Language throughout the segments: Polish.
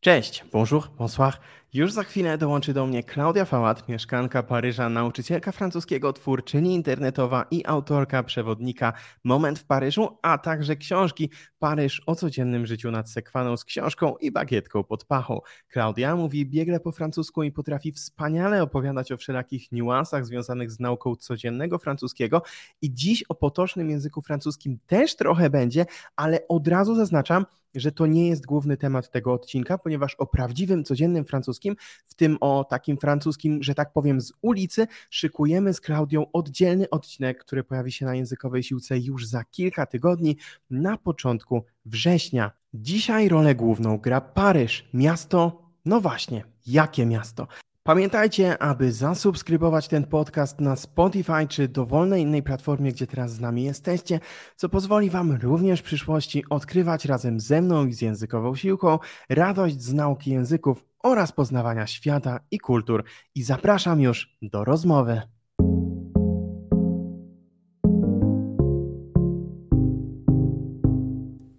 Cześć, bonjour, bonsoir. Już za chwilę dołączy do mnie Klaudia Fałat, mieszkanka Paryża, nauczycielka francuskiego, twórczyni internetowa i autorka przewodnika Moment w Paryżu, a także książki Paryż o codziennym życiu nad sekwaną z książką i bagietką pod pachą. Klaudia mówi biegle po francusku i potrafi wspaniale opowiadać o wszelakich niuansach związanych z nauką codziennego francuskiego i dziś o potocznym języku francuskim też trochę będzie, ale od razu zaznaczam, że to nie jest główny temat tego odcinka, ponieważ o prawdziwym, codziennym francuskim, w tym o takim francuskim, że tak powiem, z ulicy, szykujemy z Klaudią oddzielny odcinek, który pojawi się na językowej siłce już za kilka tygodni, na początku września. Dzisiaj rolę główną gra Paryż, miasto, no właśnie, jakie miasto? Pamiętajcie, aby zasubskrybować ten podcast na Spotify czy dowolnej innej platformie, gdzie teraz z nami jesteście, co pozwoli Wam również w przyszłości odkrywać razem ze mną i z językową siłką radość z nauki języków oraz poznawania świata i kultur. I zapraszam już do rozmowy.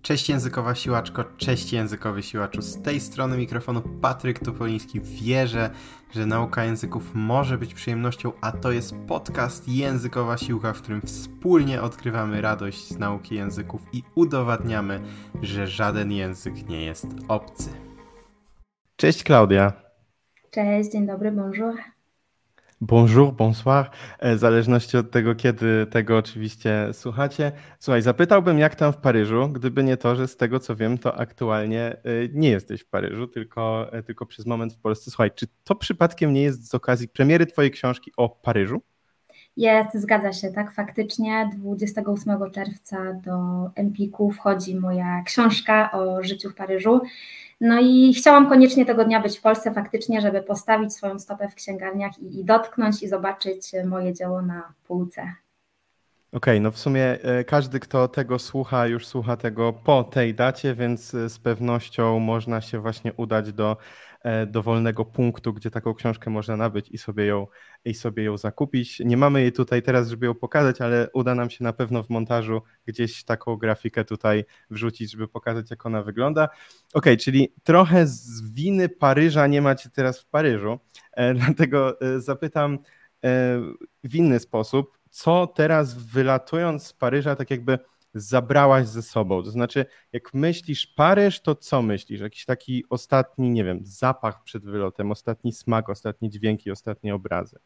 Cześć językowa siłaczko, cześć językowy siłaczu. Z tej strony mikrofonu Patryk Topoliński. Wierzę, że nauka języków może być przyjemnością, a to jest podcast Językowa Siłka, w którym wspólnie odkrywamy radość z nauki języków i udowadniamy, że żaden język nie jest obcy. Cześć Klaudia. Cześć, dzień dobry, bonjour. Bonjour, bonsoir, e, w zależności od tego, kiedy tego oczywiście słuchacie. Słuchaj, zapytałbym, jak tam w Paryżu, gdyby nie to, że z tego co wiem, to aktualnie e, nie jesteś w Paryżu, tylko, e, tylko przez moment w Polsce. Słuchaj, czy to przypadkiem nie jest z okazji premiery Twojej książki o Paryżu? Jest, zgadza się, tak. Faktycznie 28 czerwca do Empiku wchodzi moja książka o życiu w Paryżu. No i chciałam koniecznie tego dnia być w Polsce faktycznie, żeby postawić swoją stopę w księgarniach i, i dotknąć i zobaczyć moje dzieło na półce. Okej, okay, no w sumie e, każdy, kto tego słucha, już słucha tego po tej dacie, więc e, z pewnością można się właśnie udać do dowolnego punktu, gdzie taką książkę można nabyć i sobie ją, i sobie ją zakupić. Nie mamy jej tutaj teraz, żeby ją pokazać, ale uda nam się na pewno w montażu gdzieś taką grafikę tutaj wrzucić, żeby pokazać, jak ona wygląda. Ok, czyli trochę z winy Paryża nie macie teraz w Paryżu, e, dlatego e, zapytam w inny sposób, co teraz wylatując z Paryża, tak jakby zabrałaś ze sobą? To znaczy, jak myślisz Paryż, to co myślisz? Jakiś taki ostatni, nie wiem, zapach przed wylotem, ostatni smak, ostatnie dźwięki, ostatnie obrazy?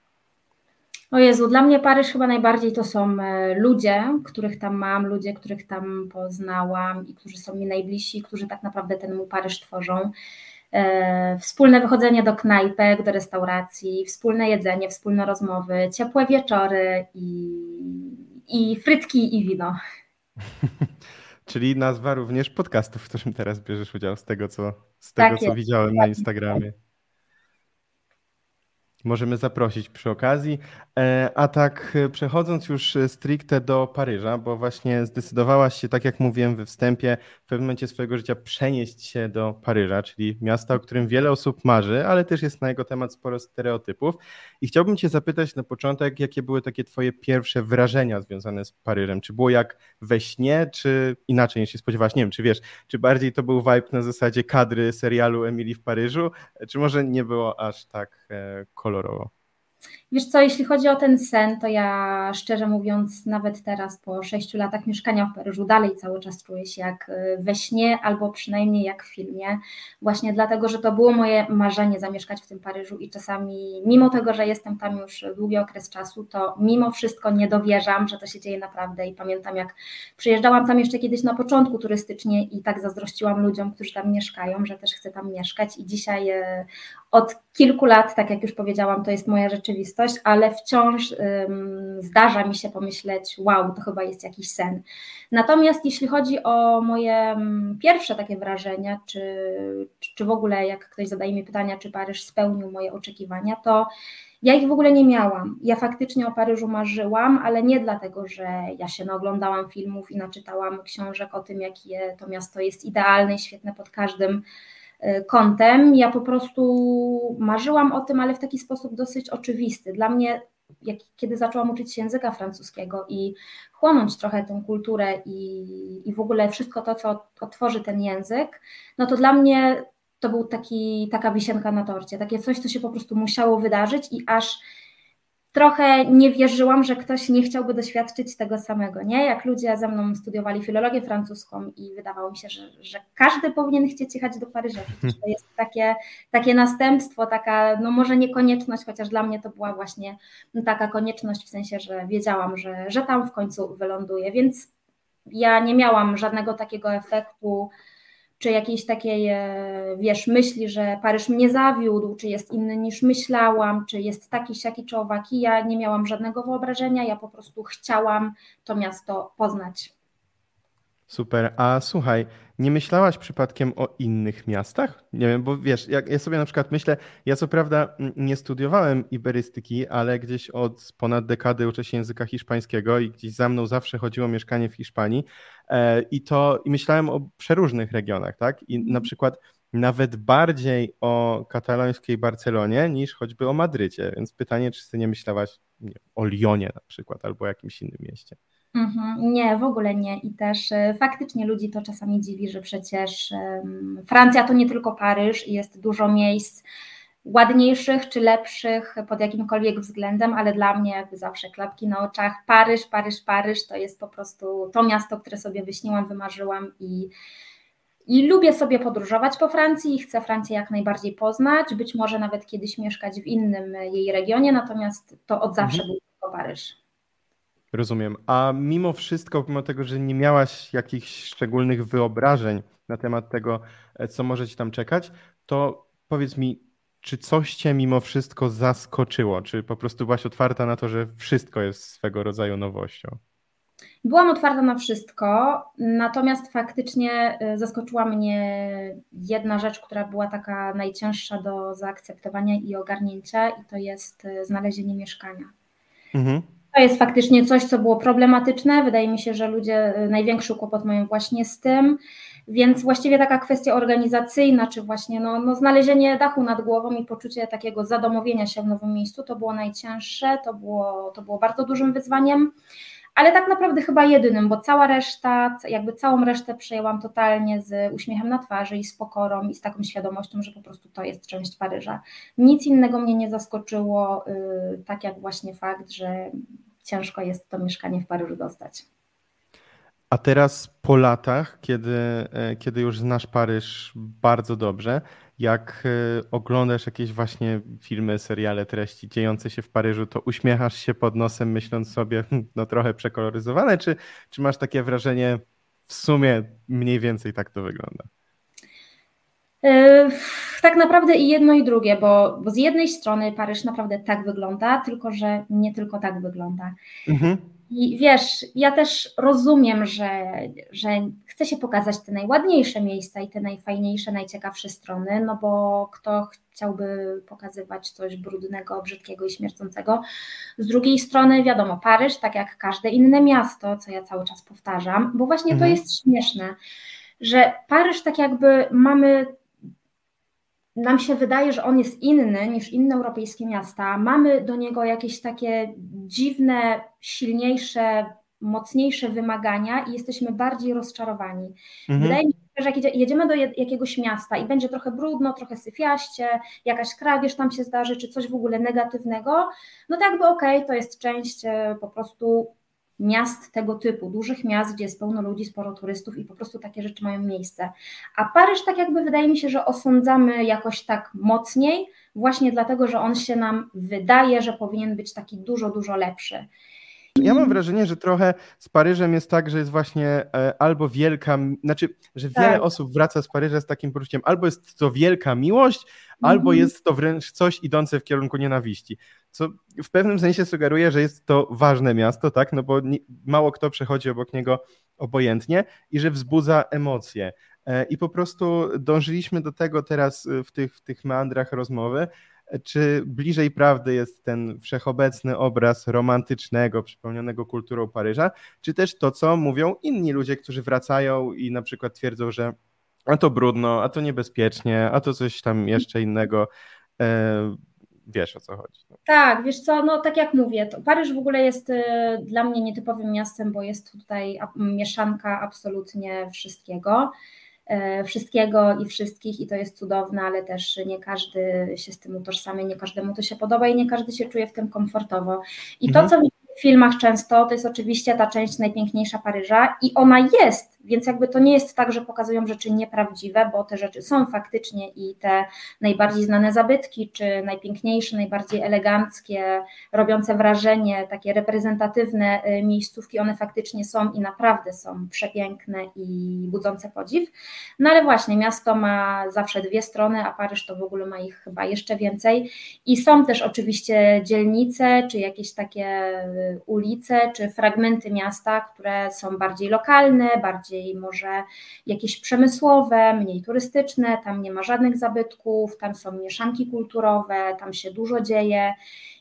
O Jezu, dla mnie Paryż chyba najbardziej to są e, ludzie, których tam mam, ludzie, których tam poznałam i którzy są mi najbliżsi, którzy tak naprawdę ten mój Paryż tworzą. E, wspólne wychodzenie do knajpek, do restauracji, wspólne jedzenie, wspólne rozmowy, ciepłe wieczory i, i frytki i wino. Czyli nazwa również podcastu, w którym teraz bierzesz udział, z tego co, z tego, tak co widziałem na Instagramie możemy zaprosić przy okazji. E, a tak e, przechodząc już e, stricte do Paryża, bo właśnie zdecydowałaś się, tak jak mówiłem we wstępie, w pewnym momencie swojego życia przenieść się do Paryża, czyli miasta, o którym wiele osób marzy, ale też jest na jego temat sporo stereotypów. I chciałbym Cię zapytać na początek, jakie były takie Twoje pierwsze wrażenia związane z Paryżem? Czy było jak we śnie, czy inaczej niż się spodziewałaś? Nie wiem, czy wiesz, czy bardziej to był vibe na zasadzie kadry serialu Emily w Paryżu, czy może nie było aż tak kolorowo? Wiesz co, jeśli chodzi o ten sen, to ja szczerze mówiąc, nawet teraz po sześciu latach mieszkania w Paryżu, dalej cały czas czuję się jak y, we śnie, albo przynajmniej jak w filmie. Właśnie dlatego, że to było moje marzenie zamieszkać w tym Paryżu i czasami, mimo tego, że jestem tam już długi okres czasu, to mimo wszystko nie dowierzam, że to się dzieje naprawdę. I pamiętam, jak przyjeżdżałam tam jeszcze kiedyś na początku turystycznie i tak zazdrościłam ludziom, którzy tam mieszkają, że też chcę tam mieszkać. I dzisiaj y, od kilku lat, tak jak już powiedziałam, to jest moja rzeczywistość, ale wciąż zdarza mi się pomyśleć, wow, to chyba jest jakiś sen. Natomiast jeśli chodzi o moje pierwsze takie wrażenia, czy, czy w ogóle jak ktoś zadaje mi pytania, czy Paryż spełnił moje oczekiwania, to ja ich w ogóle nie miałam. Ja faktycznie o Paryżu marzyłam, ale nie dlatego, że ja się naoglądałam filmów i naczytałam książek o tym, jakie to miasto jest idealne i świetne pod każdym kątem. Ja po prostu marzyłam o tym, ale w taki sposób dosyć oczywisty. Dla mnie, jak, kiedy zaczęłam uczyć się języka francuskiego i chłonąć trochę tę kulturę i, i w ogóle wszystko to, co otworzy ten język, no to dla mnie to był taki, taka wisienka na torcie, takie coś, co się po prostu musiało wydarzyć i aż trochę nie wierzyłam, że ktoś nie chciałby doświadczyć tego samego, nie? Jak ludzie ze mną studiowali filologię francuską i wydawało mi się, że, że każdy powinien chcieć jechać do Paryża. To jest takie, takie następstwo, taka, no może nie konieczność, chociaż dla mnie to była właśnie taka konieczność w sensie, że wiedziałam, że, że tam w końcu wyląduję, więc ja nie miałam żadnego takiego efektu, czy jakiejś takiej, e, wiesz, myśli, że Paryż mnie zawiódł, czy jest inny niż myślałam, czy jest taki, siaki czy owaki. Ja nie miałam żadnego wyobrażenia, ja po prostu chciałam to miasto poznać. Super. A słuchaj, nie myślałaś przypadkiem o innych miastach? Nie wiem, bo wiesz, jak ja sobie na przykład myślę, ja co prawda nie studiowałem iberystyki, ale gdzieś od ponad dekady uczę się języka hiszpańskiego i gdzieś za mną zawsze chodziło mieszkanie w Hiszpanii e, i to i myślałem o przeróżnych regionach, tak? I na mhm. przykład nawet bardziej o katalońskiej Barcelonie niż choćby o Madrycie, więc pytanie, czy ty nie myślałaś nie, o Lyonie na przykład albo jakimś innym mieście? Mhm. Nie, w ogóle nie. I też e, faktycznie ludzi to czasami dziwi, że przecież Francja to nie tylko Paryż i jest dużo miejsc ładniejszych czy lepszych pod jakimkolwiek względem, ale dla mnie jakby zawsze klapki na oczach. Paryż, Paryż, Paryż to jest po prostu to miasto, które sobie wyśniłam, wymarzyłam i, i lubię sobie podróżować po Francji i chcę Francję jak najbardziej poznać, być może nawet kiedyś mieszkać w innym jej regionie, natomiast to od zawsze mhm. był tylko Paryż. Rozumiem. A mimo wszystko, pomimo tego, że nie miałaś jakichś szczególnych wyobrażeń na temat tego, e, co może ci tam czekać, to powiedz mi, czy coś cię mimo wszystko zaskoczyło? Czy po prostu byłaś otwarta na to, że wszystko jest swego rodzaju nowością? Byłam otwarta na wszystko, natomiast faktycznie e, zaskoczyła mnie jedna rzecz, która była taka najcięższa do zaakceptowania i ogarnięcia, i to jest e, znalezienie mieszkania. Mhm. To jest faktycznie coś, co było problematyczne. Wydaje mi się, że ludzie y, największy kłopot mają właśnie z tym. Więc właściwie taka kwestia organizacyjna, czy właśnie no, no znalezienie dachu nad głową i poczucie takiego zadomowienia się w nowym miejscu, to było najcięższe, to było, to było bardzo dużym wyzwaniem, ale tak naprawdę chyba jedynym, bo cała reszta, jakby całą resztę przejęłam totalnie z uśmiechem na twarzy i z pokorą i z taką świadomością, że po prostu to jest część Paryża. Nic innego mnie nie zaskoczyło, yy, tak jak właśnie fakt, że ciężko jest to mieszkanie w Paryżu dostać. A teraz po latach, kiedy, e, kiedy już znasz Paryż bardzo dobrze, jak e, oglądasz jakieś właśnie filmy, seriale, treści dziejące się w Paryżu, to uśmiechasz się pod nosem, myśląc sobie, hm, no trochę przekoloryzowane, czy, czy masz takie wrażenie, w sumie mniej więcej tak to wygląda? E, tak naprawdę i jedno i drugie, bo, bo z jednej strony Paryż naprawdę tak wygląda, tylko że nie tylko tak wygląda. Mhm. I wiesz, ja też rozumiem, że, że chce się pokazać te najładniejsze miejsca i te najfajniejsze, najciekawsze strony, no bo kto chciałby pokazywać coś brudnego, brzydkiego i śmiercącego. Z drugiej strony, wiadomo, Paryż, tak jak każde inne miasto, co ja cały czas powtarzam, bo właśnie mhm. to jest śmieszne, że Paryż tak jakby mamy nam się wydaje, że on jest inny niż inne europejskie miasta. Mamy do niego jakieś takie dziwne, silniejsze, mocniejsze wymagania i jesteśmy bardziej rozczarowani. Mhm. Wydaje mi się, że jak jedziemy do jakiegoś miasta i będzie trochę brudno, trochę syfiaście, jakaś kradzież tam się zdarzy, czy coś w ogóle negatywnego, no tak jakby okej, okay, to jest część e, po prostu miast tego typu, dużych miast, gdzie jest pełno ludzi, sporo turystów i po prostu takie rzeczy mają miejsce. A Paryż tak jakby wydaje mi się, że osądzamy jakoś tak mocniej, właśnie dlatego, że on się nam wydaje, że powinien być taki dużo, dużo lepszy. Ja mam wrażenie, że trochę z Paryżem jest tak, że jest właśnie e, albo wielka, znaczy, że wiele tak. osób wraca z Paryża z takim poczuciem, albo jest to wielka miłość, albo mhm. jest to wręcz coś idące w kierunku nienawiści. Co w pewnym sensie sugeruje, że jest to ważne miasto, tak? No bo nie, mało kto przechodzi obok niego obojętnie i że wzbudza emocje. E, I po prostu dążyliśmy do tego teraz w tych, w tych meandrach rozmowy, czy bliżej prawdy jest ten wszechobecny obraz romantycznego, przypomnianego kulturą Paryża, czy też to, co mówią inni ludzie, którzy wracają i na przykład twierdzą, że a to brudno, a to niebezpiecznie, a to coś tam jeszcze innego. E, wiesz o co chodzi. No. Tak, wiesz co, no tak jak mówię, Paryż w ogóle jest e, dla mnie nietypowym miastem, bo jest tutaj mieszanka absolutnie wszystkiego. E, wszystkiego i wszystkich i to jest cudowne, ale też nie każdy się z tym utożsamia, nie każdemu to się podoba i nie każdy się czuje w tym komfortowo. I mhm. to, co w filmach często, to jest oczywiście ta część najpiękniejsza Paryża i ona jest, więc jakby to nie jest tak, że pokazują rzeczy nieprawdziwe, bo te rzeczy są faktycznie i te najbardziej znane zabytki, czy najpiękniejsze, najbardziej eleganckie, robiące wrażenie, takie reprezentatywne y, miejscówki, one faktycznie są i naprawdę są przepiękne i budzące podziw. No ale właśnie, miasto ma zawsze dwie strony, a Paryż to w ogóle ma ich chyba jeszcze więcej. I są też oczywiście dzielnice, czy jakieś takie y, ulice, czy fragmenty miasta, które są bardziej lokalne, bardziej może jakieś przemysłowe, mniej turystyczne, tam nie ma żadnych zabytków, tam są mieszanki kulturowe, tam się dużo dzieje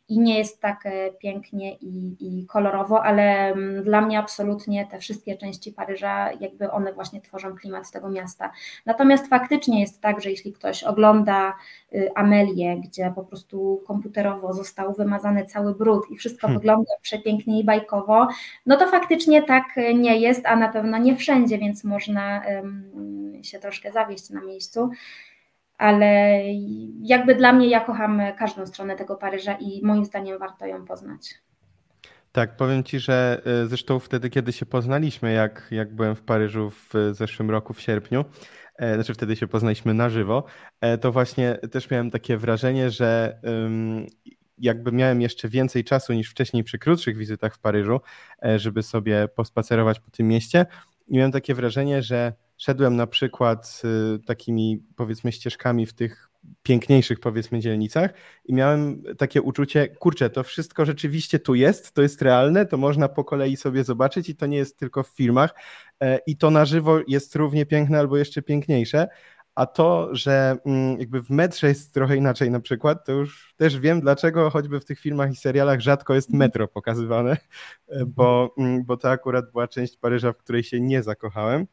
i nie jest tak e, pięknie i, i, kolorowo, ale mm, dla mnie absolutnie te wszystkie części Paryża, jakby one właśnie tworzą klimat tego miasta. Natomiast faktycznie jest tak, że jeśli ktoś ogląda y, Amelię, gdzie po prostu komputerowo został wymazany cały brud i wszystko hmm. wygląda przepięknie i bajkowo, no to faktycznie tak nie jest, a na pewno nie wszędzie, więc można um, się troszkę zawieść na miejscu ale jakby dla mnie ja kocham każdą stronę tego Paryża i moim zdaniem warto ją poznać. Tak, powiem Ci, że e, zresztą wtedy, kiedy się poznaliśmy, jak, jak byłem w Paryżu w zeszłym roku, w sierpniu, e, znaczy wtedy się poznaliśmy na żywo, e, to właśnie też miałem takie wrażenie, że jakby miałem jeszcze więcej czasu niż wcześniej przy krótszych wizytach w Paryżu, żeby sobie pospacerować po tym mieście i miałem takie wrażenie, że szedłem na przykład y, takimi powiedzmy ścieżkami w tych piękniejszych powiedzmy dzielnicach i miałem takie uczucie, kurczę, to wszystko rzeczywiście tu jest, to jest realne, to można po kolei sobie zobaczyć i to nie jest tylko w filmach e, i to na żywo jest równie piękne albo jeszcze piękniejsze, a to, że mm, jakby w metrze jest trochę inaczej na przykład, to już też wiem, dlaczego choćby w tych filmach i serialach rzadko jest metro pokazywane, e, bo, mm, bo to akurat była część Paryża, w której się nie zakochałem.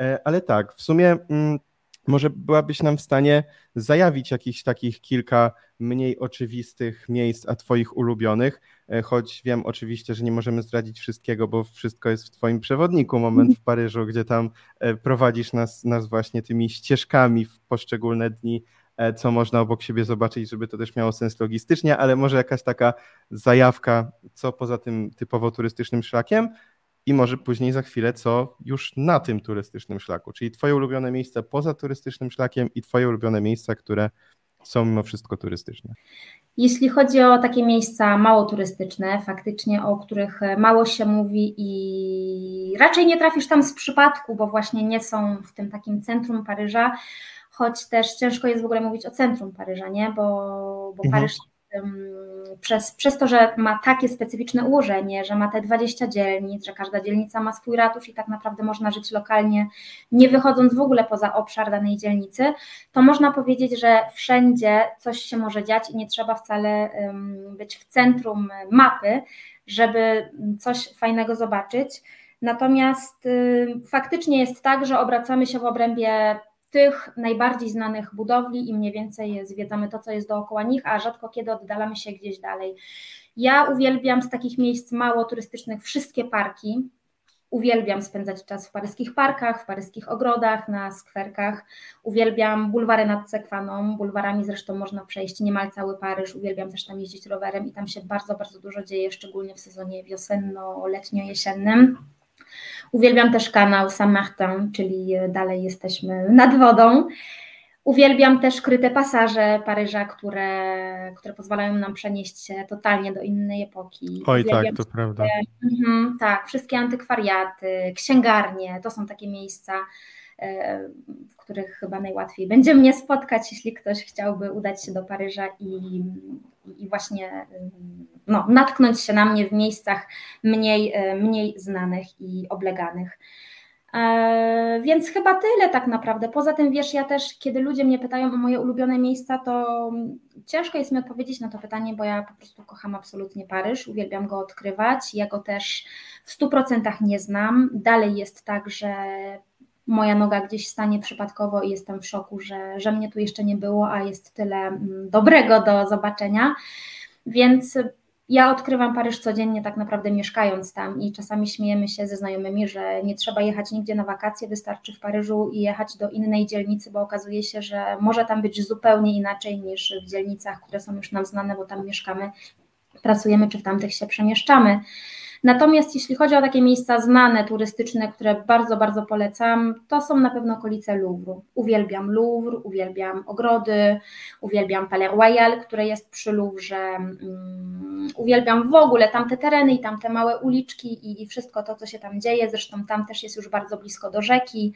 E, ale tak, w sumie mm, może byłabyś nam w stanie zajawić jakichś takich kilka mniej oczywistych miejsc, a Twoich ulubionych, e, choć wiem oczywiście, że nie możemy zdradzić wszystkiego, bo wszystko jest w Twoim przewodniku, moment w Paryżu, gdzie tam e, prowadzisz nas, nas właśnie tymi ścieżkami w poszczególne dni, co można obok siebie zobaczyć, żeby to też miało sens logistycznie, ale może jakaś taka zajawka, co poza tym typowo turystycznym szlakiem, i może później za chwilę, co już na tym turystycznym szlaku, czyli Twoje ulubione miejsca poza turystycznym szlakiem i Twoje ulubione miejsca, które są mimo wszystko turystyczne. Jeśli chodzi o takie miejsca mało turystyczne, faktycznie o których mało się mówi i raczej nie trafisz tam z przypadku, bo właśnie nie są w tym takim centrum Paryża, choć też ciężko jest w ogóle mówić o centrum Paryża, nie? bo, bo mhm. Paryż przez, przez to, że ma takie specyficzne ułożenie, że ma te 20 dzielnic, że każda dzielnica ma swój ratusz i tak naprawdę można żyć lokalnie, nie wychodząc w ogóle poza obszar danej dzielnicy, to można powiedzieć, że wszędzie coś się może dziać i nie trzeba wcale być w centrum mapy, żeby coś fajnego zobaczyć. Natomiast faktycznie jest tak, że obracamy się w obrębie tych najbardziej znanych budowli i mniej więcej zwiedzamy to, co jest dookoła nich, a rzadko kiedy oddalamy się gdzieś dalej. Ja uwielbiam z takich miejsc mało turystycznych wszystkie parki. Uwielbiam spędzać czas w paryskich parkach, w paryskich ogrodach, na skwerkach. Uwielbiam bulwary nad Sekwaną. Bulwarami zresztą można przejść niemal cały Paryż. Uwielbiam też tam jeździć rowerem i tam się bardzo, bardzo dużo dzieje, szczególnie w sezonie wiosenno-letnio-jesiennym. Uwielbiam też kanał Saint-Martin, czyli dalej jesteśmy nad wodą. Uwielbiam też kryte pasaże Paryża, które, które pozwalają nam przenieść się totalnie do innej epoki. Oj, Uwielbiam tak, to prawda. Mhm, tak, wszystkie antykwariaty, księgarnie, to są takie miejsca, e, w których chyba najłatwiej będzie mnie spotkać, jeśli ktoś chciałby udać się do Paryża i, i właśnie no, natknąć się na mnie w miejscach mniej, e, mniej znanych i obleganych. E, więc chyba tyle tak naprawdę. Poza tym, wiesz, ja też, kiedy ludzie mnie pytają o moje ulubione miejsca, to ciężko jest mi odpowiedzieć na to pytanie, bo ja po prostu kocham absolutnie Paryż, uwielbiam go odkrywać. Ja go też w 100% nie znam. Dalej jest tak, że moja noga gdzieś stanie przypadkowo i jestem w szoku, że, że mnie tu jeszcze nie było, a jest tyle mm, dobrego do zobaczenia. Więc ja odkrywam Paryż codziennie, tak naprawdę mieszkając tam i czasami śmiejemy się ze znajomymi, że nie trzeba jechać nigdzie na wakacje, wystarczy w Paryżu i jechać do innej dzielnicy, bo okazuje się, że może tam być zupełnie inaczej niż w dzielnicach, które są już nam znane, bo tam mieszkamy, pracujemy czy w tamtych się przemieszczamy. Natomiast jeśli chodzi o takie miejsca znane, turystyczne, które bardzo, bardzo polecam, to są na pewno okolice Louvru. Uwielbiam Louvre, uwielbiam ogrody, uwielbiam Palais Royal, które jest przy Louvre. Um, uwielbiam w ogóle tamte tereny i tamte małe uliczki i, i wszystko to, co się tam dzieje. Zresztą tam też jest już bardzo blisko do rzeki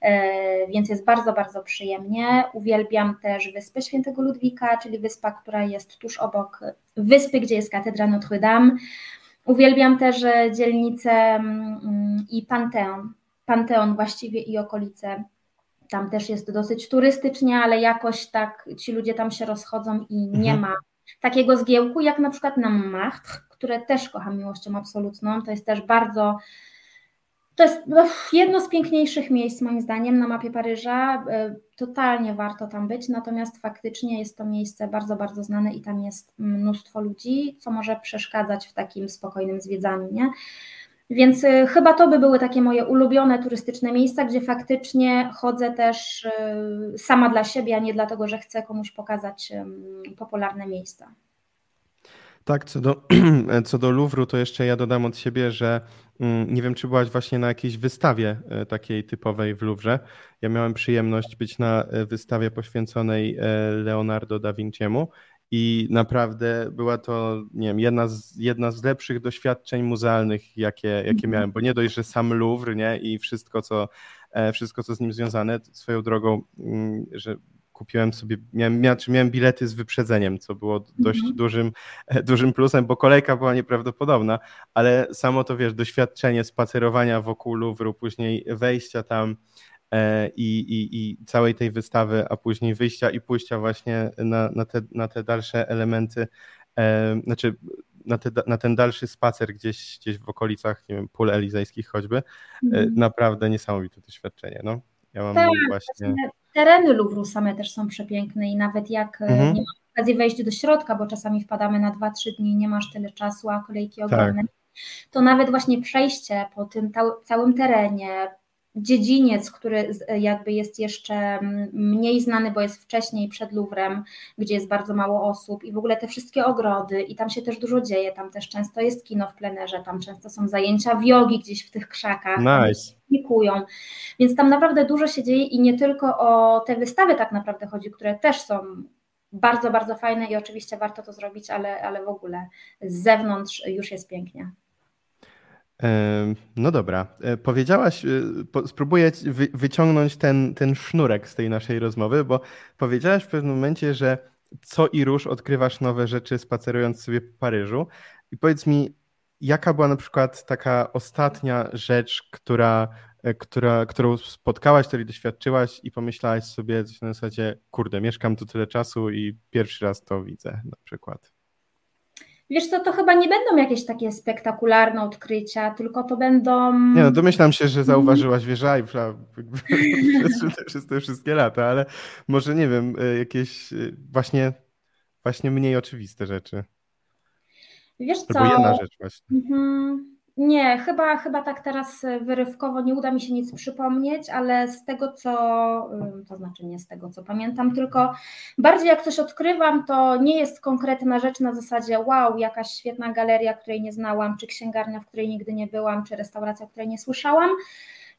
e, więc jest bardzo, bardzo przyjemnie. Uwielbiam też Wyspę Świętego Ludwika, czyli wyspa, która jest tuż obok wyspy, gdzie jest katedra Notre Dame. Uwielbiam też e, dzielnicę mm, i Panteon. Panteon właściwie i okolice. Tam też jest dosyć turystycznie, ale jakoś tak ci ludzie tam się rozchodzą i nie mhm. ma takiego zgiełku jak na przykład na Martre, które też kocham miłością absolutną. To jest też bardzo to jest no, jedno z piękniejszych miejsc, moim zdaniem, na mapie Paryża. Totalnie warto tam być, natomiast faktycznie jest to miejsce bardzo, bardzo znane i tam jest mnóstwo ludzi, co może przeszkadzać w takim spokojnym zwiedzaniu. Nie? Więc e, chyba to by były takie moje ulubione turystyczne miejsca, gdzie faktycznie chodzę też e, sama dla siebie, a nie dlatego, że chcę komuś pokazać popularne miejsca. Tak, co do, co do Louvru, to jeszcze ja dodam od siebie, że nie wiem, czy byłaś właśnie na jakiejś wystawie e, takiej typowej w Louvre. Ja miałem przyjemność być na e, wystawie poświęconej e, Leonardo da Vinciemu i naprawdę była to, nie wiem, jedna z, jedna z lepszych doświadczeń muzealnych, jakie, jakie mhm. miałem, bo nie dość, że sam Louvre, nie, i wszystko, co, wszystko, co z nim związane, swoją drogą, mm, że kupiłem sobie, miałem, miałem, miałem bilety z wyprzedzeniem, co było dość mhm. dużym, dużym plusem, bo kolejka była nieprawdopodobna, ale samo to, wiesz, doświadczenie spacerowania wokół Louvru, później wejścia tam e, i, i, i całej tej wystawy, a później wyjścia i pójścia właśnie na, na, te, na te dalsze elementy, e, znaczy na, te, na, ten dalszy spacer gdzieś, gdzieś w okolicach, nie wiem, pól elizejskich choćby, e, mhm. naprawdę niesamowite doświadczenie, no. Ja mam tak, właśnie tereny Louvru same też są przepiękne i nawet jak e, mhm. nie masz okazji wejść do środka, bo czasami wpadamy na 2-3 dni i nie masz tyle czasu, a kolejki tak. ogromne, tak. to nawet właśnie przejście po tym całym terenie, dziedziniec, który jakby jest jeszcze mniej znany, bo jest wcześniej przed Louvrem, gdzie jest bardzo mało osób i w ogóle te wszystkie ogrody i tam się też dużo dzieje, tam też często jest kino w plenerze, tam często są zajęcia w jogi gdzieś w tych krzakach. Nice. Publikują. Więc tam naprawdę dużo się dzieje i nie tylko o te wystawy tak naprawdę chodzi, które też są bardzo, bardzo fajne i oczywiście warto to zrobić, ale, ale w ogóle z zewnątrz już jest pięknie. No dobra. E, powiedziałaś, e, spróbuję wyciągnąć ten, ten sznurek z tej naszej rozmowy, bo powiedziałaś w pewnym momencie, że co i róż odkrywasz nowe rzeczy spacerując sobie po Paryżu. I powiedz mi, jaka była na przykład taka ostatnia rzecz, która, e, która, którą spotkałaś, której doświadczyłaś i pomyślałaś sobie coś na zasadzie, kurde, mieszkam tu tyle czasu i pierwszy raz to widzę na przykład. Wiesz co, to chyba nie będą jakieś takie spektakularne odkrycia, tylko to będą... Nie no, domyślam się, że zauważyłaś wieża Eiffla przez te wszystkie lata, ale może nie wiem, e, jakieś e, właśnie, właśnie mniej oczywiste rzeczy. Wiesz co? Albo jedna rzecz właśnie. Mhm. Nie, chyba, chyba tak teraz wyrywkowo nie uda mi się nic przypomnieć, ale z tego co, to znaczy nie z tego co pamiętam, tylko bardziej jak coś odkrywam, to nie jest konkretna rzecz na zasadzie wow, jakaś świetna galeria, której nie znałam, czy księgarnia, w której nigdy nie byłam, czy restauracja, której nie słyszałam,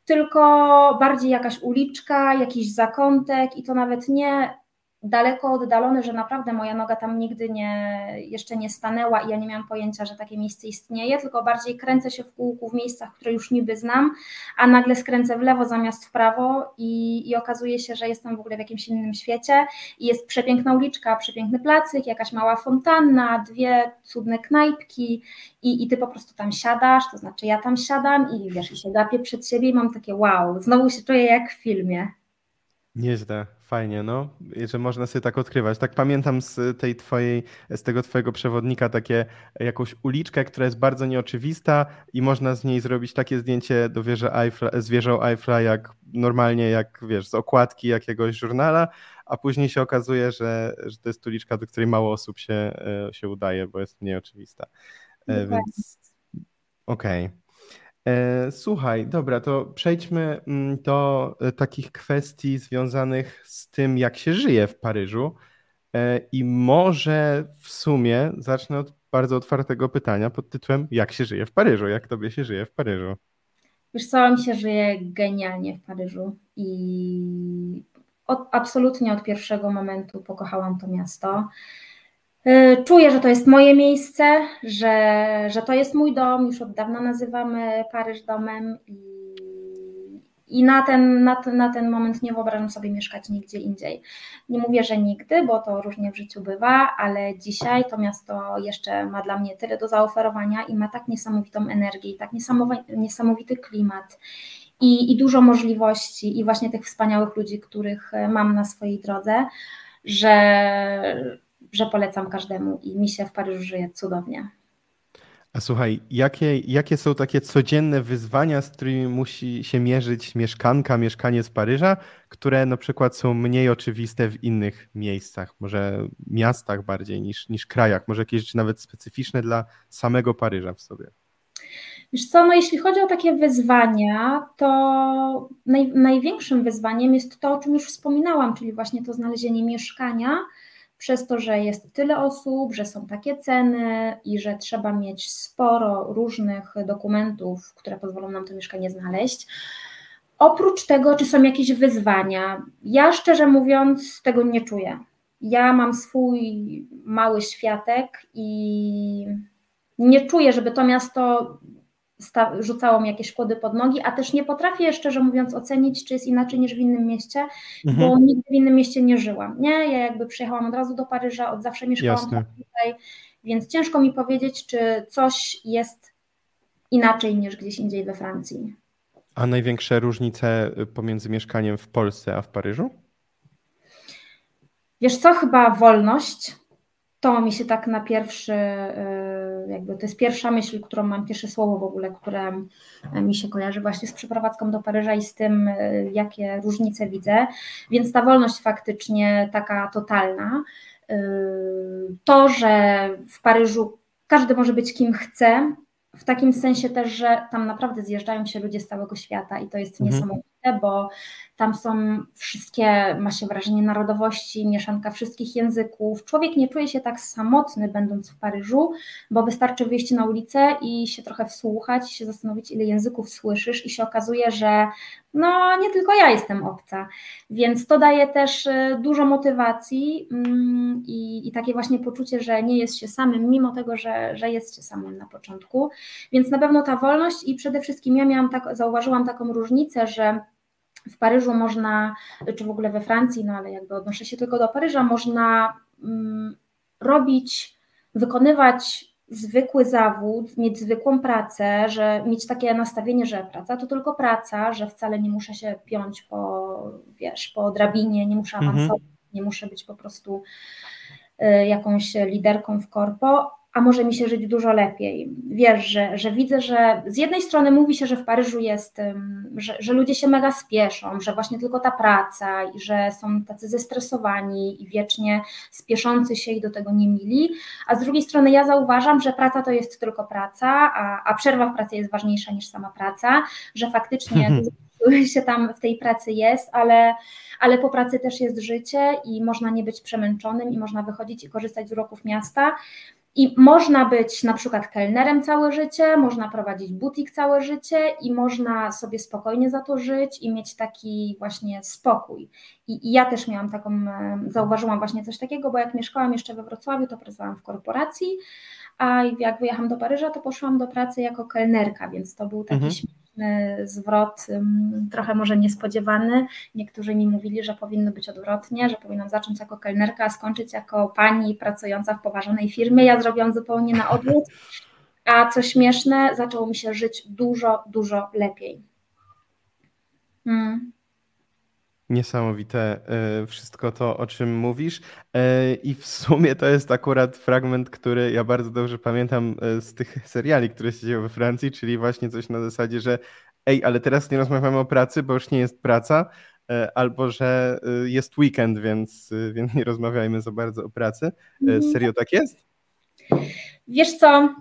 tylko bardziej jakaś uliczka, jakiś zakątek i to nawet nie daleko oddalony, że naprawdę moja noga tam nigdy nie, jeszcze nie stanęła i ja nie miałam pojęcia, że takie miejsce istnieje, tylko bardziej kręcę się w kółku w miejscach, które już niby znam, a nagle skręcę w lewo zamiast w prawo i, i okazuje się, że jestem w ogóle w jakimś innym świecie i jest przepiękna uliczka, przepiękny placyk, jakaś mała fontanna, dwie cudne knajpki i, i ty po prostu tam siadasz, to znaczy ja tam siadam i wiesz, i się gapię przed siebie i mam takie wow, znowu się czuję jak w filmie. Nieźle, fajnie, no, że można sobie tak odkrywać. Tak pamiętam z tej twojej, z tego twojego przewodnika takie jakąś uliczkę, która jest bardzo nieoczywista i można z niej zrobić takie zdjęcie do wieży Eiffla, z wieżą Eiffla, jak normalnie, jak wiesz, z okładki jakiegoś żurnala, a później się okazuje, że, że to jest uliczka, do której mało osób się, e, się udaje, bo jest nieoczywista. E, Dokładnie. Więc okej. Okay. E, słuchaj, dobra, to przejdźmy mm, do e, takich kwestii związanych z tym, jak się żyje w Paryżu. E, I może w sumie zacznę od bardzo otwartego pytania pod tytułem: Jak się żyje w Paryżu? Jak tobie się żyje w Paryżu? Wiesz co, mi się żyje genialnie w Paryżu i od, absolutnie od pierwszego momentu pokochałam to miasto. Y, czuję, że to jest moje miejsce, że, że to jest mój dom. Już od dawna nazywamy Paryż domem i, i na, ten, na, ten, na ten moment nie wyobrażam sobie mieszkać nigdzie indziej. Nie mówię, że nigdy, bo to różnie w życiu bywa, ale dzisiaj to miasto jeszcze ma dla mnie tyle do zaoferowania i ma tak niesamowitą energię, i tak niesamowity klimat. I, i dużo możliwości, i właśnie tych wspaniałych ludzi, których mam na swojej drodze, że, że polecam każdemu i mi się w Paryżu żyje cudownie. A słuchaj, jakie, jakie są takie codzienne wyzwania, z którymi musi się mierzyć mieszkanka, mieszkanie z Paryża, które na przykład są mniej oczywiste w innych miejscach, może miastach bardziej niż, niż krajach, może jakieś rzeczy nawet specyficzne dla samego Paryża w sobie? Wiesz co, no jeśli chodzi o takie wyzwania, to naj, największym wyzwaniem jest to, o czym już wspominałam, czyli właśnie to znalezienie mieszkania, przez to, że jest tyle osób, że są takie ceny i że trzeba mieć sporo różnych dokumentów, które pozwolą nam to mieszkanie znaleźć. Oprócz tego, czy są jakieś wyzwania, ja szczerze mówiąc tego nie czuję. Ja mam swój mały światek i nie czuję, żeby to miasto rzucało mi jakieś kłody pod nogi, a też nie potrafię szczerze mówiąc ocenić, czy jest inaczej niż w innym mieście, mhm. bo nigdy w innym mieście nie żyłam. Nie, ja jakby przyjechałam od razu do Paryża, od zawsze mieszkałam Jasne. tutaj, więc ciężko mi powiedzieć, czy coś jest inaczej niż gdzieś indziej we Francji. A największe różnice pomiędzy mieszkaniem w Polsce a w Paryżu? Wiesz co, chyba wolność. To mi się tak na pierwszy y, jakby to jest pierwsza myśl, którą mam, pierwsze słowo w ogóle, które mi się kojarzy właśnie z przeprowadzką do Paryża i z tym, e, jakie różnice widzę. Więc ta wolność faktycznie taka totalna. E, to, że w Paryżu każdy może być kim chce, w takim sensie też, że tam naprawdę zjeżdżają się ludzie z całego świata i to jest mhm. niesamowite, bo tam są wszystkie, ma się wrażenie narodowości, mieszanka wszystkich języków. Człowiek nie czuje się tak samotny, będąc w Paryżu, bo wystarczy wyjść na ulicę i się trochę wsłuchać, się zastanowić, ile języków słyszysz, i się okazuje, że no nie tylko ja jestem obca. Więc to daje też y, dużo motywacji mm, i, i takie właśnie poczucie, że nie jest się samym, mimo tego, że, że jest się samym na początku. Więc na pewno ta wolność i przede wszystkim ja miałam tak, zauważyłam taką różnicę, że w Paryżu można, czy w ogóle we Francji, no ale jakby odnoszę się tylko do Paryża, można mm, robić, wykonywać zwykły zawód, mieć zwykłą pracę, że mieć takie nastawienie, że praca to tylko praca, że wcale nie muszę się piąć po, wiesz, po drabinie, nie muszę mhm. awansować, mhm. nie muszę być po prostu y, jakąś liderką w korpo, a może mi się żyć dużo lepiej. Wiesz, że, że widzę, że z jednej strony mówi się, że w Paryżu jest, że, że ludzie się mega spieszą, że właśnie tylko ta praca i że są tacy zestresowani i wiecznie spieszący się i do tego nie mili, a z drugiej strony ja zauważam, że praca to jest tylko praca, a, a przerwa w pracy jest ważniejsza niż sama praca, że faktycznie się tam w tej pracy jest, ale, ale po pracy też jest życie i można nie być przemęczonym i można wychodzić i korzystać z uroków miasta. I można być na przykład kelnerem całe życie, można prowadzić butik całe życie i można sobie spokojnie za to żyć i mieć taki właśnie spokój. I, I, ja też miałam taką, zauważyłam właśnie coś takiego, bo jak mieszkałam jeszcze we Wrocławiu, to pracowałam w korporacji, a jak wyjechałam do Paryża, to poszłam do pracy jako kelnerka, więc to był taki mhm. Śmieszny zwrot, trochę może niespodziewany. Niektórzy mi mówili, że powinno być odwrotnie, że powinnam zacząć jako kelnerka, a skończyć jako pani pracująca w poważonej firmie. Ja zrobiłam zupełnie na odwrót. A co śmieszne, zaczęło mi się żyć dużo, dużo lepiej. Hmm. Niesamowite e, wszystko to, o czym mówisz. E, I w sumie to jest akurat fragment, który ja bardzo dobrze pamiętam e, z tych seriali, które się dzieją we Francji, czyli właśnie coś na zasadzie, że ej, ale teraz nie rozmawiamy o pracy, bo już nie jest praca, albo że jest weekend, więc, więc nie rozmawiajmy za bardzo o pracy. Mhm. Serio tak jest? Wiesz co,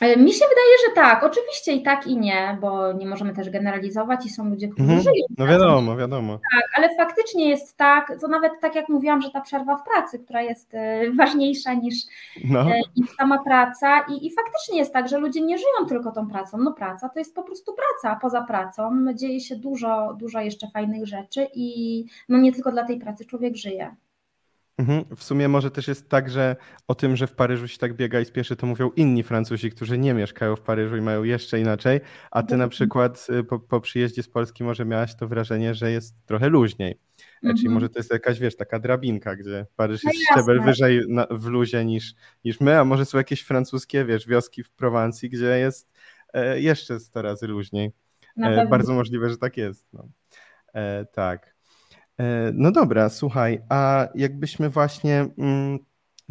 mi się wydaje, że tak. Oczywiście i tak, i nie, bo nie możemy też generalizować i są ludzie, którzy mhm. żyją. No wiadomo, wiadomo. Tak, ale faktycznie jest tak, to nawet tak jak mówiłam, że ta przerwa w pracy, która jest e, ważniejsza niż, no. E, niż sama praca i, i faktycznie jest tak, że ludzie nie żyją tylko tą pracą. No praca to jest po prostu praca, poza pracą dzieje się dużo, dużo jeszcze fajnych rzeczy i no nie tylko dla tej pracy człowiek żyje. Mhm. W sumie może też jest tak, że o tym, że w Paryżu się tak biega i spieszy, to mówią inni Francuzi, którzy nie mieszkają w Paryżu i mają jeszcze inaczej, a ty na przykład y, po, po przyjeździe z Polski może miałaś to wrażenie, że jest trochę luźniej. Mhm. Czyli może to jest jakaś, wiesz, taka drabinka, gdzie Paryż no jest no szczebel wyżej na, w luzie niż, niż my, a może są jakieś francuskie, wiesz, wioski w Prowansji, gdzie jest e, jeszcze 100 razy luźniej. E, bardzo możliwe, że tak jest. No. E, tak. E, no dobra, słuchaj, a jakbyśmy właśnie mm,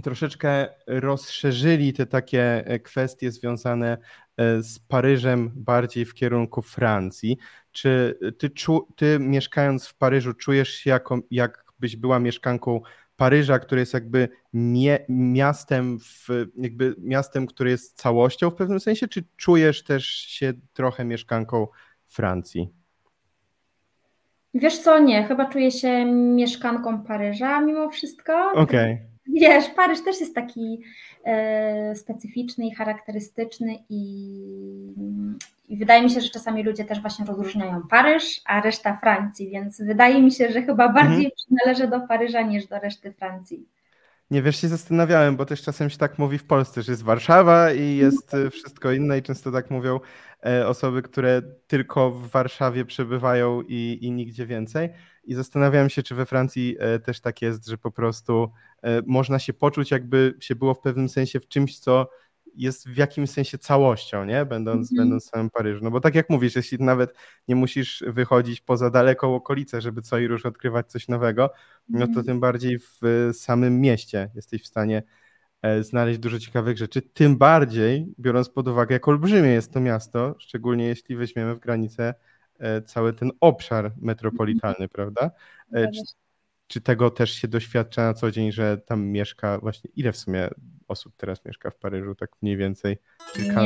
troszeczkę rozszerzyli te takie e, kwestie związane e, z Paryżem bardziej w kierunku Francji. Czy ty, ty mieszkając w Paryżu czujesz się jako, jakbyś była mieszkanką Paryża, który jest jakby mie miastem, w, jakby miastem, które jest całością w pewnym sensie, czy czujesz też się trochę mieszkanką Francji? Wiesz co, nie, chyba czuję się mieszkanką Paryża mimo wszystko. Okej. Okay. Wiesz, Paryż też jest taki e, specyficzny i charakterystyczny i, i, wydaje mi się, że czasami ludzie też właśnie rozróżniają Paryż, a reszta Francji, więc wydaje mi się, że chyba bardziej mhm. przynależę do Paryża niż do reszty Francji. Nie wiesz, się zastanawiałem, bo też czasem się tak mówi w Polsce, że jest Warszawa i jest e, wszystko inne i często tak mówią e, osoby, które tylko w Warszawie przebywają i, i nigdzie więcej. I zastanawiałem się, czy we Francji e, też tak jest, że po prostu można się poczuć, jakby się było w pewnym sensie w czymś, co jest w jakimś sensie całością, nie? Będąc, -hmm. będąc w samym Paryżu. No bo tak jak mówisz, jeśli nawet nie musisz wychodzić poza daleką okolicę, żeby co i róż odkrywać coś nowego, no to mhm. tym bardziej w samym mieście jesteś w stanie e, znaleźć dużo ciekawych rzeczy, tym bardziej biorąc pod uwagę, jak olbrzymie jest to miasto, szczególnie jeśli weźmiemy w granicę e, cały ten obszar metropolitalny, -hmm. prawda? E, czy, czy tego też się doświadcza na co dzień, że tam mieszka właśnie, ile w sumie osób teraz mieszka w Paryżu, tak mniej więcej? Kilka,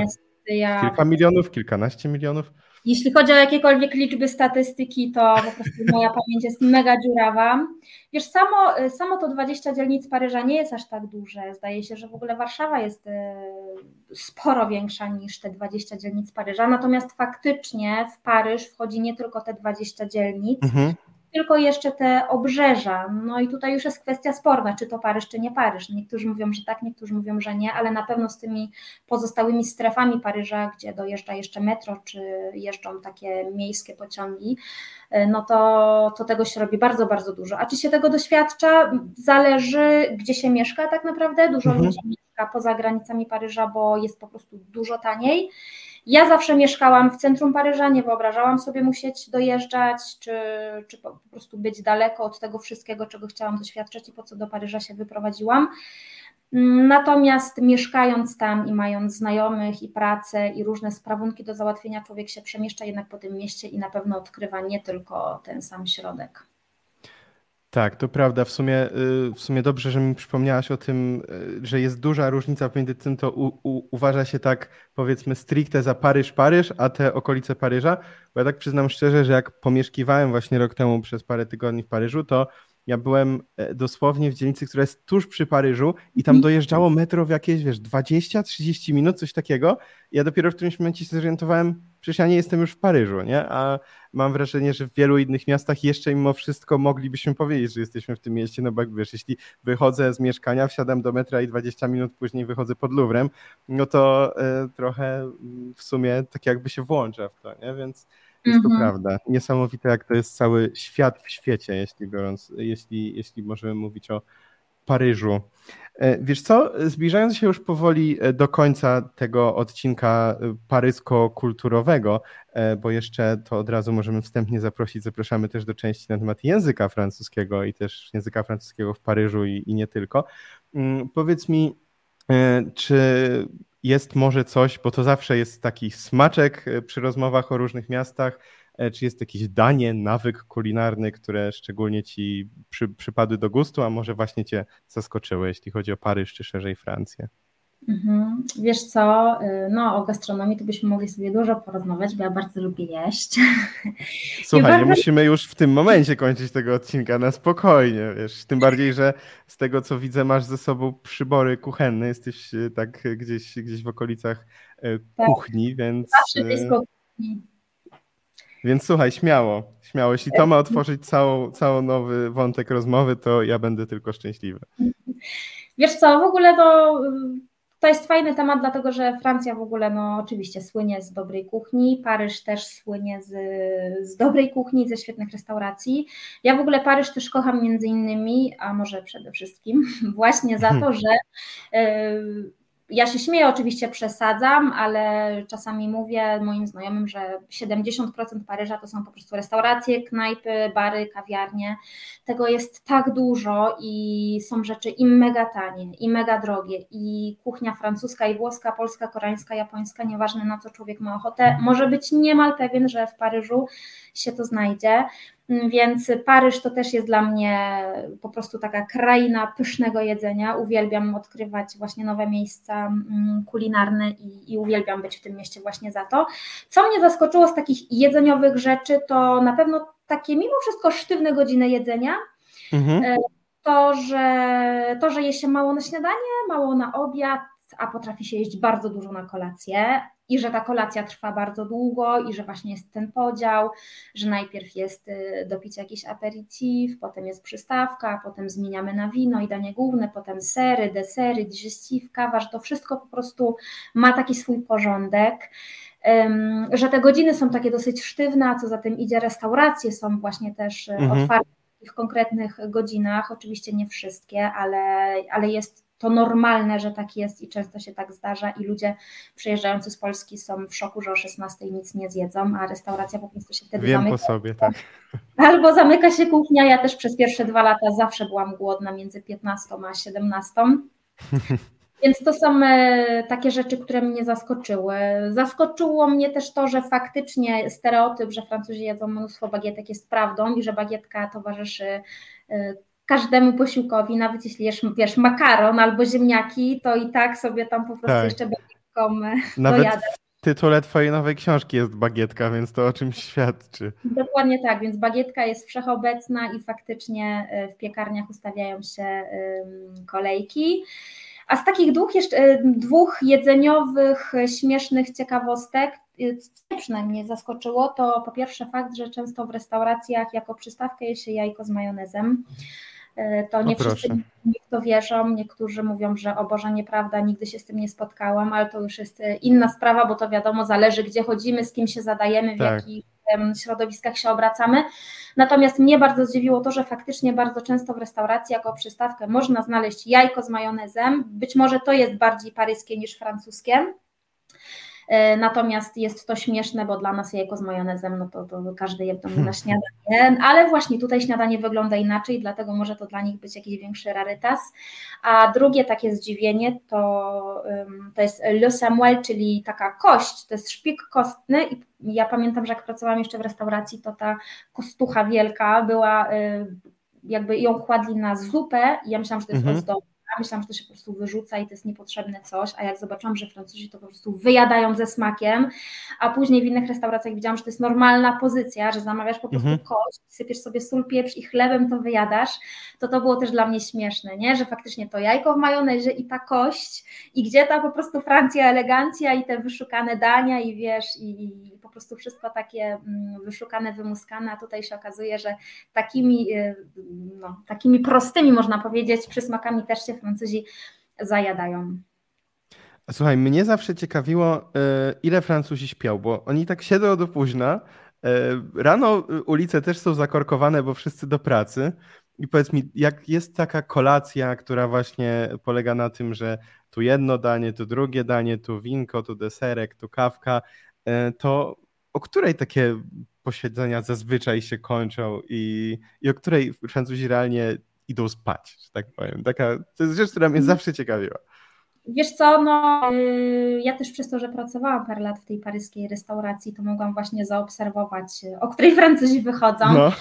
ja... kilka milionów, kilkanaście milionów? Jeśli chodzi o jakiekolwiek liczby statystyki, to po prostu moja pamięć jest mega dziurawa. Wiesz, samo, samo to 20 dzielnic Paryża nie jest aż tak duże. Zdaje się, że w ogóle Warszawa jest e, sporo większa niż te 20 dzielnic Paryża. Natomiast faktycznie w Paryż wchodzi nie tylko te 20 dzielnic, mhm tylko jeszcze te obrzeża. No i tutaj już jest kwestia sporna, czy to Paryż, czy nie Paryż. Niektórzy mówią, że tak, niektórzy mówią, że nie, ale na pewno z tymi pozostałymi strefami Paryża, gdzie dojeżdża jeszcze metro, czy jeżdżą takie miejskie pociągi, no to, to tego się robi bardzo, bardzo dużo. A czy się tego doświadcza? Zależy, gdzie się mieszka tak naprawdę. Dużo mhm. ludzi mieszka poza granicami Paryża, bo jest po prostu dużo taniej. Ja zawsze mieszkałam w centrum Paryża, nie wyobrażałam sobie musieć dojeżdżać, czy, czy po prostu być daleko od tego wszystkiego, czego chciałam doświadczać i po co do Paryża się wyprowadziłam. Natomiast mieszkając tam i mając znajomych i pracę i różne sprawunki do załatwienia, człowiek się przemieszcza jednak po tym mieście i na pewno odkrywa nie tylko ten sam środek. Tak, to prawda. W sumie, y, w sumie dobrze, że mi przypomniałaś o tym, y, że jest duża różnica pomiędzy tym, to u, u, uważa się tak, powiedzmy, stricte za Paryż, Paryż, a te okolice Paryża. Bo ja tak przyznam szczerze, że jak pomieszkiwałem właśnie rok temu przez parę tygodni w Paryżu, to ja byłem e, dosłownie w dzielnicy, która jest tuż przy Paryżu i tam mhm. dojeżdżało metro w jakieś, wiesz, 20-30 minut, coś takiego. I ja dopiero w którymś momencie się zorientowałem, przecież ja nie jestem już w Paryżu, nie? A mam wrażenie, że w wielu innych miastach jeszcze mimo wszystko moglibyśmy powiedzieć, że jesteśmy w tym mieście, no bo jak wiesz, jeśli wychodzę z mieszkania, wsiadam do metra i 20 minut później wychodzę pod Louvrem, no to y, trochę w sumie tak jakby się włącza w to, nie? Więc jest to mhm. prawda. Niesamowite, jak to jest cały świat w świecie, jeśli biorąc, jeśli, jeśli możemy mówić o Paryżu. E, wiesz co, zbliżając się już powoli e, do końca tego odcinka e, parysko-kulturowego, bo jeszcze to od razu możemy wstępnie zaprosić, zapraszamy też do części na temat języka francuskiego i też języka francuskiego w Paryżu i, i nie tylko. Mm, powiedz mi, czy jest może coś, bo to zawsze jest taki smaczek przy rozmowach o różnych miastach, czy jest jakieś danie, nawyk kulinarny, które szczególnie ci przy, przypadły do gustu, a może właśnie cię zaskoczyły, jeśli chodzi o Paryż czy szerzej Francję? Mhm. Wiesz co, y, no o gastronomii to byśmy mogli sobie dużo porozmawiać, bo ja bardzo lubię jeść. Słuchaj, bardzo... nie musimy już w tym momencie kończyć tego odcinka na spokojnie, wiesz, tym bardziej, że z tego co widzę masz ze sobą przybory kuchenne, jesteś y, tak gdzieś, gdzieś w okolicach y, tak. kuchni, więc... Zawsze blisko kuchni. Więc słuchaj, śmiało, śmiało. Jeśli to ma otworzyć całą, cały nowy wątek rozmowy, to ja będę tylko szczęśliwy. Wiesz co, w ogóle to, to jest fajny temat, dlatego że Francja w ogóle, no oczywiście słynie z dobrej kuchni, Paryż też słynie z, z dobrej kuchni, ze świetnych restauracji. Ja w ogóle Paryż też kocham między innymi, a może przede wszystkim właśnie za to, że yy, ja się śmieję, oczywiście przesadzam, ale czasami mówię moim znajomym, że 70% Paryża to są po prostu restauracje, knajpy, bary, kawiarnie. Tego jest tak dużo i są rzeczy i mega tanie, i mega drogie, i kuchnia francuska, i włoska, polska, koreańska, japońska, nieważne na co człowiek ma ochotę, może być niemal pewien, że w Paryżu się to znajdzie. Więc Paryż to też jest dla mnie po prostu taka kraina pysznego jedzenia. Uwielbiam odkrywać właśnie nowe miejsca mm, kulinarne i, i, uwielbiam być w tym mieście właśnie za to. Co mnie zaskoczyło z takich jedzeniowych rzeczy, to na pewno takie mimo wszystko sztywne godziny jedzenia. Mhm. E, to, że, to, że je się mało na śniadanie, mało na obiad, a potrafi się jeść bardzo dużo na kolację i że ta kolacja trwa bardzo długo i że właśnie jest ten podział, że najpierw jest y, do picia jakiś aperitif, potem jest przystawka, potem zmieniamy na wino i danie główne, potem sery, desery, digestif, kawa, że to wszystko po prostu ma taki swój porządek że te godziny są takie dosyć sztywne, a co za tym idzie, restauracje są właśnie też y, mhm. otwarte w konkretnych godzinach, oczywiście nie wszystkie, ale, ale jest to normalne, że tak jest i często się tak zdarza i ludzie przyjeżdżający z Polski są w szoku, że o 16 nic nie zjedzą, a restauracja po prostu się wtedy Wiem zamyka. po sobie, tak. Albo zamyka się kuchnia, ja też przez pierwsze dwa lata zawsze byłam głodna między 15 a 17. Więc to są e, takie rzeczy, które mnie zaskoczyły. Zaskoczyło mnie też to, że faktycznie stereotyp, że Francuzi jedzą mnóstwo bagietek jest prawdą i że bagietka towarzyszy e, każdemu posiłkowi, nawet jeśli jesz, wiesz, makaron albo ziemniaki, to i tak sobie tam po prostu tak. jeszcze bagietką e, Nawet w tytule twojej nowej książki jest bagietka, więc to o czymś świadczy. Dokładnie tak, więc bagietka jest wszechobecna i faktycznie w piekarniach ustawiają się kolejki. A z takich dwóch, jeszcze, e, dwóch jedzeniowych, e, śmiesznych ciekawostek, e, co przynajmniej zaskoczyło, to po pierwsze fakt, że często w restauracjach jako przystawkę je się jajko z majonezem. To nie wszyscy to wierzą, niektórzy mówią, że o Boże, nieprawda, nigdy się z tym nie spotkałam, ale to już jest inna sprawa, bo to wiadomo, zależy gdzie chodzimy, z kim się zadajemy, w tak. jakich środowiskach się obracamy. Natomiast mnie bardzo zdziwiło to, że faktycznie bardzo często w restauracji jako przystawkę można znaleźć jajko z majonezem. Być może to jest bardziej paryskie niż francuskie. E, natomiast jest to śmieszne, bo dla nas jajko z majonezem, no to, to każdy je w domu na śniadanie, ale właśnie tutaj śniadanie wygląda inaczej, dlatego może to dla nich być jakiś większy rarytas. A drugie takie zdziwienie to, to jest le samuel, czyli taka kość, to jest szpik kostny i ja pamiętam, że jak pracowałam jeszcze w restauracji, to ta kostucha wielka była, y, jakby ją kładli na zupę i ja myślałam, że to jest mhm. ozdobne myślałam, że to się po prostu wyrzuca i to jest niepotrzebne coś, a jak zobaczyłam, że Francuzi to po prostu wyjadają ze smakiem, a później w innych restauracjach widziałam, że to jest normalna pozycja, że zamawiasz po prostu mhm. kość, sypiesz sobie sól, pieprz i chlebem to wyjadasz, to to było też dla mnie śmieszne, nie? że faktycznie to jajko w majonezie i ta kość i gdzie ta po prostu Francja elegancja i te wyszukane dania i wiesz, i, i po prostu wszystko takie mm, wyszukane, wymuskane, a tutaj się okazuje, że takimi, y, no, takimi prostymi, można powiedzieć, przysmakami też się Francuzi zajadają. Słuchaj, mnie zawsze ciekawiło, y, ile Francuzi śpią, bo oni tak siedzą do późna. Y, rano ulice też są zakorkowane, bo wszyscy do pracy. I powiedz mi, jak jest taka kolacja, która właśnie polega na tym, że tu jedno danie, tu drugie danie, tu winko, tu deserek, tu kawka, e, to o której takie posiedzenia zazwyczaj się kończą i, i o której Francuzi realnie idą spać, że tak powiem. Taka, to jest rzecz, która mnie mhm. zawsze ciekawiła. Wiesz co, no y, ja też przez to, że pracowałam parę lat w tej paryskiej restauracji, to mogłam właśnie zaobserwować, o której Francuzi wychodzą. No.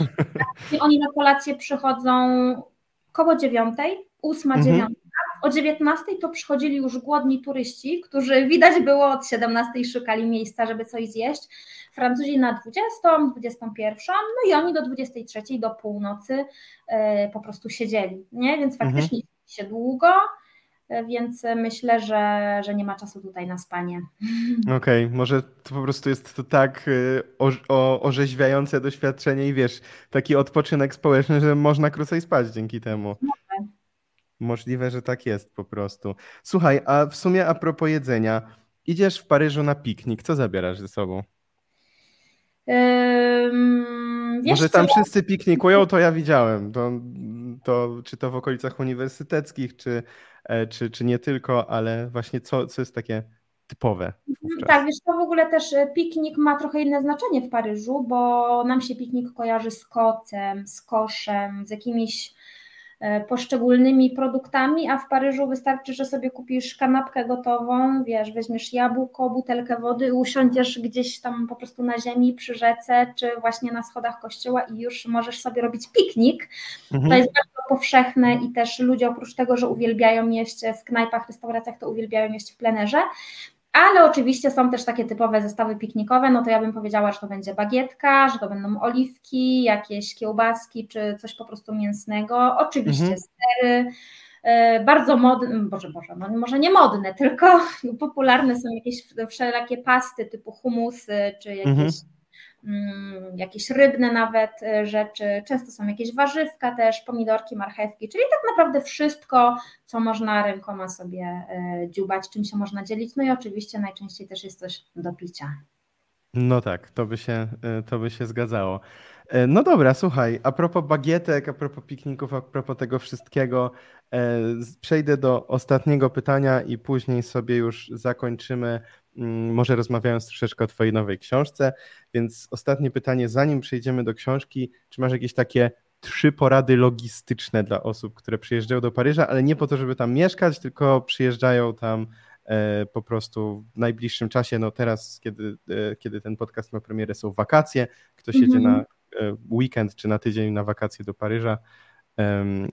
I oni na kolację przychodzą koło dziewiątej, ósma, mhm. dziewiąta. O dziewiętnastej to przychodzili już głodni turyści, którzy widać było od siedemnastej szukali miejsca, żeby coś zjeść. Francuzi na 20, 21, no i oni do 23 do północy y, po prostu siedzieli, nie? Więc mhm. faktycznie mhm. się długo więc myślę, że, że nie ma czasu tutaj na spanie. Okej, okay, może to po prostu jest to tak y, o, o, orzeźwiające doświadczenie i wiesz, taki odpoczynek społeczny, że można krócej spać dzięki temu. Może. Możliwe, że tak jest po prostu. Słuchaj, a w sumie a propos jedzenia, idziesz w Paryżu na piknik, co zabierasz ze sobą? Może tam co? wszyscy piknikują, to ja widziałem. To, to, czy to w okolicach uniwersyteckich, czy E, czy, czy nie tylko, ale właśnie co, co jest takie typowe. Wówczas. Tak, wiesz, to w ogóle też e, piknik ma trochę inne znaczenie w Paryżu, bo nam się piknik kojarzy z kocem, z koszem, z jakimiś poszczególnymi produktami, a w Paryżu wystarczy, że sobie kupisz kanapkę gotową, wiesz, weźmiesz jabłko, butelkę wody usiądziesz gdzieś tam po prostu na ziemi przy rzece, czy właśnie na schodach kościoła i już możesz sobie robić piknik. Mhm. To jest bardzo powszechne i też ludzie oprócz tego, że uwielbiają jeść w knajpach, restauracjach, to uwielbiają jeść w plenerze, ale oczywiście są też takie typowe zestawy piknikowe, no to ja bym powiedziała, że to będzie bagietka, że to będą oliwki, jakieś kiełbaski czy coś po prostu mięsnego, oczywiście mhm. sery, e, bardzo modne, boże, boże, no może nie modne, tylko popularne są jakieś wszelakie pasty typu humusy, czy jakieś mhm. Mm, jakieś rybne nawet e, rzeczy, często są jakieś warzywka też, pomidorki, marchewki, czyli tak naprawdę wszystko, co można rękoma sobie e, dziubać, czym się można dzielić, no i oczywiście najczęściej też jest coś do picia. No tak, to by się, e, to by się zgadzało. No dobra, słuchaj, a propos bagietek, a propos pikników, a propos tego wszystkiego, przejdę do ostatniego pytania i później sobie już zakończymy może rozmawiając troszeczkę o Twojej nowej książce. Więc ostatnie pytanie, zanim przejdziemy do książki, czy masz jakieś takie trzy porady logistyczne dla osób, które przyjeżdżają do Paryża, ale nie po to, żeby tam mieszkać, tylko przyjeżdżają tam e, po prostu w najbliższym czasie. No teraz, kiedy, e, kiedy ten podcast ma premierę, są wakacje. Ktoś mm -hmm. jedzie na e, weekend czy na tydzień na wakacje do Paryża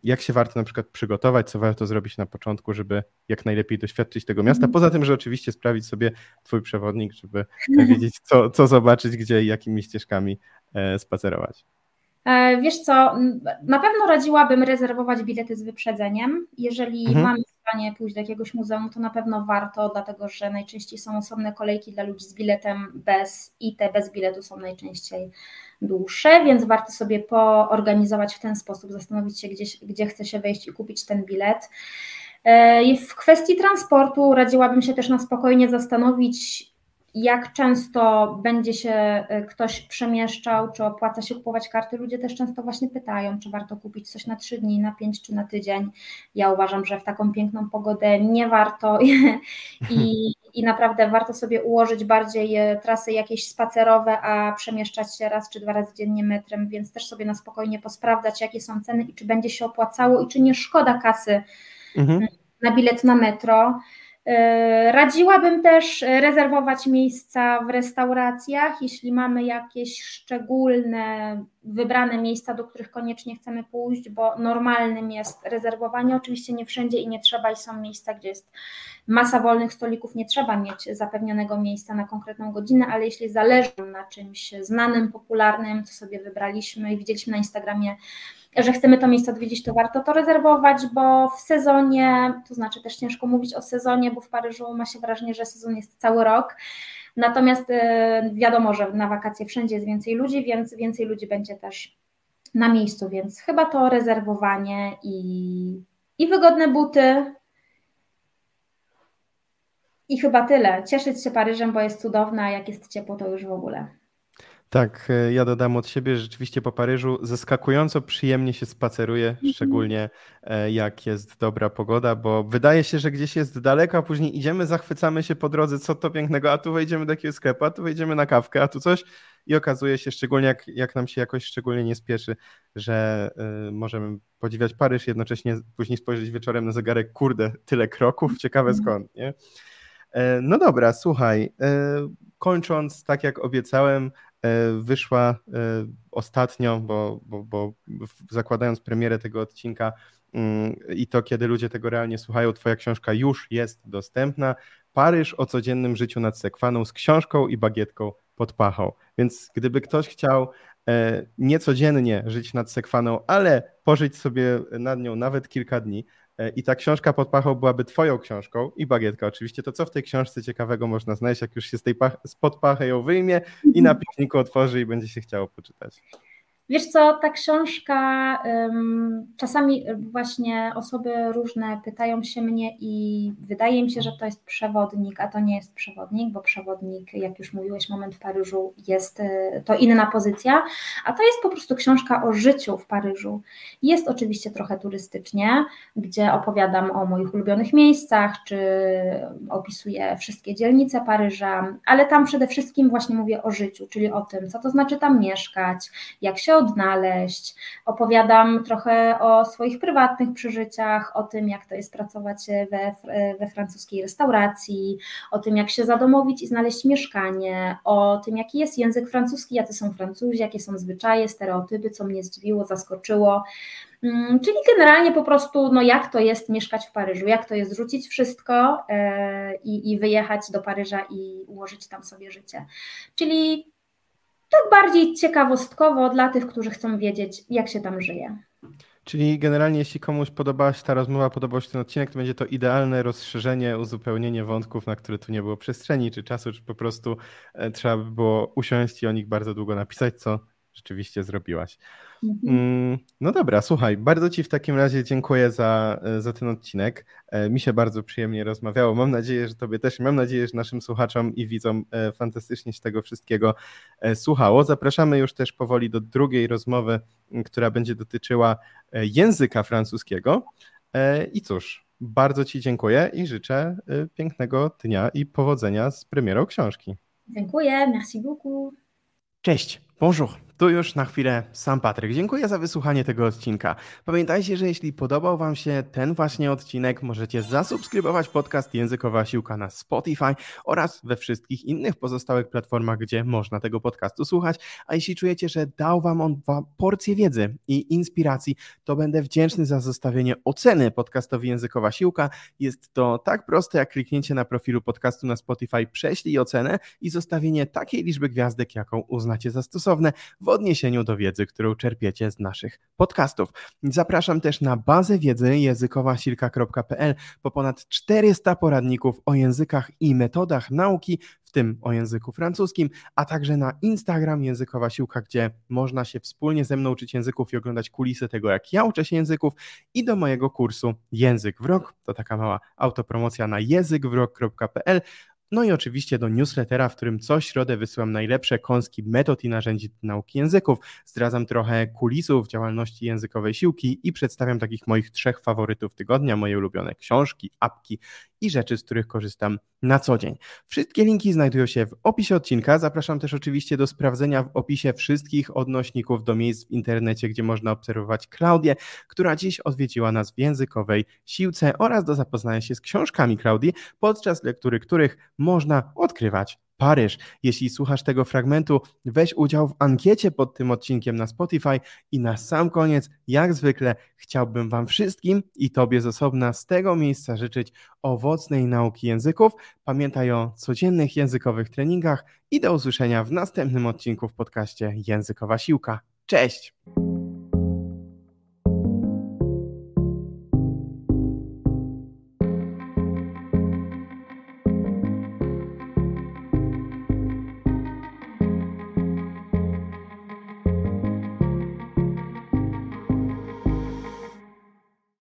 jak się warto na przykład przygotować, co warto zrobić na początku, żeby jak najlepiej doświadczyć tego miasta. Poza tym, że oczywiście sprawić sobie twój przewodnik, żeby wiedzieć, co, co zobaczyć, gdzie i jakimi ścieżkami e, spacerować. E, wiesz co, na pewno radziłabym rezerwować bilety z wyprzedzeniem. Jeżeli mhm. mamy w stanie pójść do jakiegoś muzeum, to na pewno warto, dlatego że najczęściej są osobne kolejki dla ludzi z biletem bez i te bez biletu są najczęściej dłuższe, więc warto sobie poorganizować w ten sposób, zastanowić się, gdzie, gdzie chce się wejść i kupić ten bilet. E, w kwestii transportu radziłabym się też na spokojnie zastanowić, jak często będzie się e, ktoś przemieszczał, czy opłaca się kupować karty. Ludzie też często właśnie pytają, czy warto kupić coś na trzy dni, na pięć czy na tydzień. Ja uważam, że w taką piękną pogodę nie warto i, i naprawdę warto sobie ułożyć bardziej e, trasy jakieś spacerowe, a przemieszczać się raz czy dwa razy dziennie metrem, więc też sobie na spokojnie posprawdzać, jakie są ceny i czy będzie się opłacało i czy nie szkoda kasy mhm. na bilet na metro. E, radziłabym też rezerwować miejsca w restauracjach, jeśli mamy jakieś szczególne, wybrane miejsca, do których koniecznie chcemy pójść, bo normalnym jest rezerwowanie. Oczywiście nie wszędzie i nie trzeba, i są miejsca, gdzie jest masa wolnych stolików, nie trzeba mieć zapewnionego miejsca na konkretną godzinę, ale jeśli zależy na czymś znanym, popularnym, co sobie wybraliśmy i widzieliśmy na Instagramie, że chcemy to miejsce odwiedzić, to warto to rezerwować, bo w sezonie, to znaczy też ciężko mówić o sezonie, bo w Paryżu ma się wrażenie, że sezon jest cały rok. Natomiast y, wiadomo, że na wakacje wszędzie jest więcej ludzi, więc więcej ludzi będzie też na miejscu, więc chyba to rezerwowanie i, i wygodne buty. I chyba tyle. Cieszyć się Paryżem, bo jest cudowna, a jak jest ciepło, to już w ogóle. Tak, e, ja dodam od siebie, że rzeczywiście po Paryżu zaskakująco przyjemnie się spaceruje, mhm. szczególnie e, jak jest dobra pogoda, bo wydaje się, że gdzieś jest daleko, a później idziemy, zachwycamy się po drodze, co to pięknego, a tu wejdziemy do jakiegoś sklepu, a tu wejdziemy na kawkę, a tu coś i okazuje się, szczególnie jak, jak nam się jakoś szczególnie nie spieszy, że y, możemy podziwiać Paryż, jednocześnie później spojrzeć wieczorem na zegarek, kurde, tyle kroków, ciekawe mhm. skąd, nie? No dobra, słuchaj, kończąc, tak jak obiecałem, wyszła e, ostatnio, bo, bo, bo zakładając premierę tego odcinka mm, i to, kiedy ludzie tego realnie słuchają, Twoja książka już jest dostępna. Paryż o codziennym życiu nad Sekwaną z książką i bagietką pod pachą. Więc gdyby ktoś chciał e, niecodziennie żyć nad Sekwaną, ale pożyć sobie nad nią nawet kilka dni, E, i ta książka pod pachą byłaby twoją książką i bagietka oczywiście, to co w tej książce ciekawego można znaleźć, jak już się z tej pach- spod pachy ją wyjmie i na pikniku otworzy i będzie się chciało poczytać? Wiesz co, ta książka, czasami właśnie osoby różne pytają się mnie i wydaje mi się, że to jest przewodnik, a to nie jest przewodnik, bo przewodnik, jak już mówiłeś, moment w Paryżu jest y, to inna pozycja, a to jest po prostu książka o życiu w Paryżu. Jest oczywiście trochę turystycznie, gdzie opowiadam o moich ulubionych miejscach, czy opisuję wszystkie dzielnice Paryża, ale tam przede wszystkim właśnie mówię o życiu, czyli o tym, co to znaczy tam mieszkać, jak się odnaleźć. Opowiadam trochę o swoich prywatnych przeżyciach, o tym, jak to jest pracować we, we francuskiej restauracji, o tym, jak się zadomowić i znaleźć mieszkanie, o tym, jaki jest język francuski, jacy są Francuzi, jakie są zwyczaje, stereotypy, co mnie zdziwiło, zaskoczyło. Mm, czyli generalnie po prostu, no jak to jest mieszkać w Paryżu, jak to jest rzucić wszystko e, i, i wyjechać do Paryża i ułożyć tam sobie życie. Czyli tak bardziej ciekawostkowo dla tych, którzy chcą wiedzieć, jak się tam żyje. Czyli generalnie, jeśli komuś podobała się ta rozmowa, podobał się ten odcinek, to będzie to idealne rozszerzenie, uzupełnienie wątków, na które tu nie było przestrzeni czy czasu, czy po prostu e, trzeba by było usiąść i o nich bardzo długo napisać, co rzeczywiście zrobiłaś. Mhm. Mm, no dobra, słuchaj, bardzo Ci w takim razie dziękuję za, za ten odcinek. E, mi się bardzo przyjemnie rozmawiało. Mam nadzieję, że Tobie też. Mam nadzieję, że naszym słuchaczom i widzom e, fantastycznie się tego wszystkiego e, słuchało. Zapraszamy już też powoli do drugiej rozmowy, która będzie dotyczyła języka francuskiego. I cóż, bardzo Ci dziękuję i życzę pięknego dnia i powodzenia z premierą książki. Dziękuję, merci beaucoup. Cześć, bonjour. Tu już na chwilę sam Patryk. Dziękuję za wysłuchanie tego odcinka. Pamiętajcie, że jeśli podobał Wam się ten właśnie odcinek, możecie zasubskrybować podcast Językowa Siłka na Spotify oraz we wszystkich innych pozostałych platformach, gdzie można tego podcastu słuchać. A jeśli czujecie, że dał Wam on porcję wiedzy i inspiracji, to będę wdzięczny za zostawienie oceny podcastowi Językowa Siłka. Jest to tak proste, jak kliknięcie na profilu podcastu na Spotify, prześlij ocenę i zostawienie takiej liczby gwiazdek, jaką uznacie za stosowne w odniesieniu do wiedzy, którą czerpiecie z naszych podcastów. Zapraszam też na bazę wiedzy językowasilka.pl po ponad 400 poradników o językach i metodach nauki, w tym o języku francuskim, a także na Instagram Językowa Siłka, gdzie można się wspólnie ze mną uczyć języków i oglądać kulisy tego, jak ja uczę się języków i do mojego kursu Język w Rok, to taka mała autopromocja na językwrok.pl no i oczywiście do newslettera, w którym co środę wysyłam najlepsze kąski metod i narzędzi nauki języków. Zdradzam trochę kulisów działalności językowej siłki i przedstawiam takich moich trzech faworytów tygodnia, moje ulubione książki, apki i rzeczy, z których korzystam na co dzień. Wszystkie linki znajdują się w opisie odcinka. Zapraszam też oczywiście do sprawdzenia w opisie wszystkich odnośników do miejsc w internecie, gdzie można obserwować Klaudię, która dziś odwiedziła nas w językowej siłce oraz do zapoznania się z książkami Klaudii, podczas lektury których można odkrywać Paryż. Jeśli słuchasz tego fragmentu, weź udział w ankiecie pod tym odcinkiem na Spotify i na sam koniec, jak zwykle, chciałbym Wam wszystkim i Tobie z osobna z tego miejsca życzyć owocnej nauki języków. Pamiętaj o codziennych językowych treningach i do usłyszenia w następnym odcinku w podcaście Językowa Siłka. Cześć!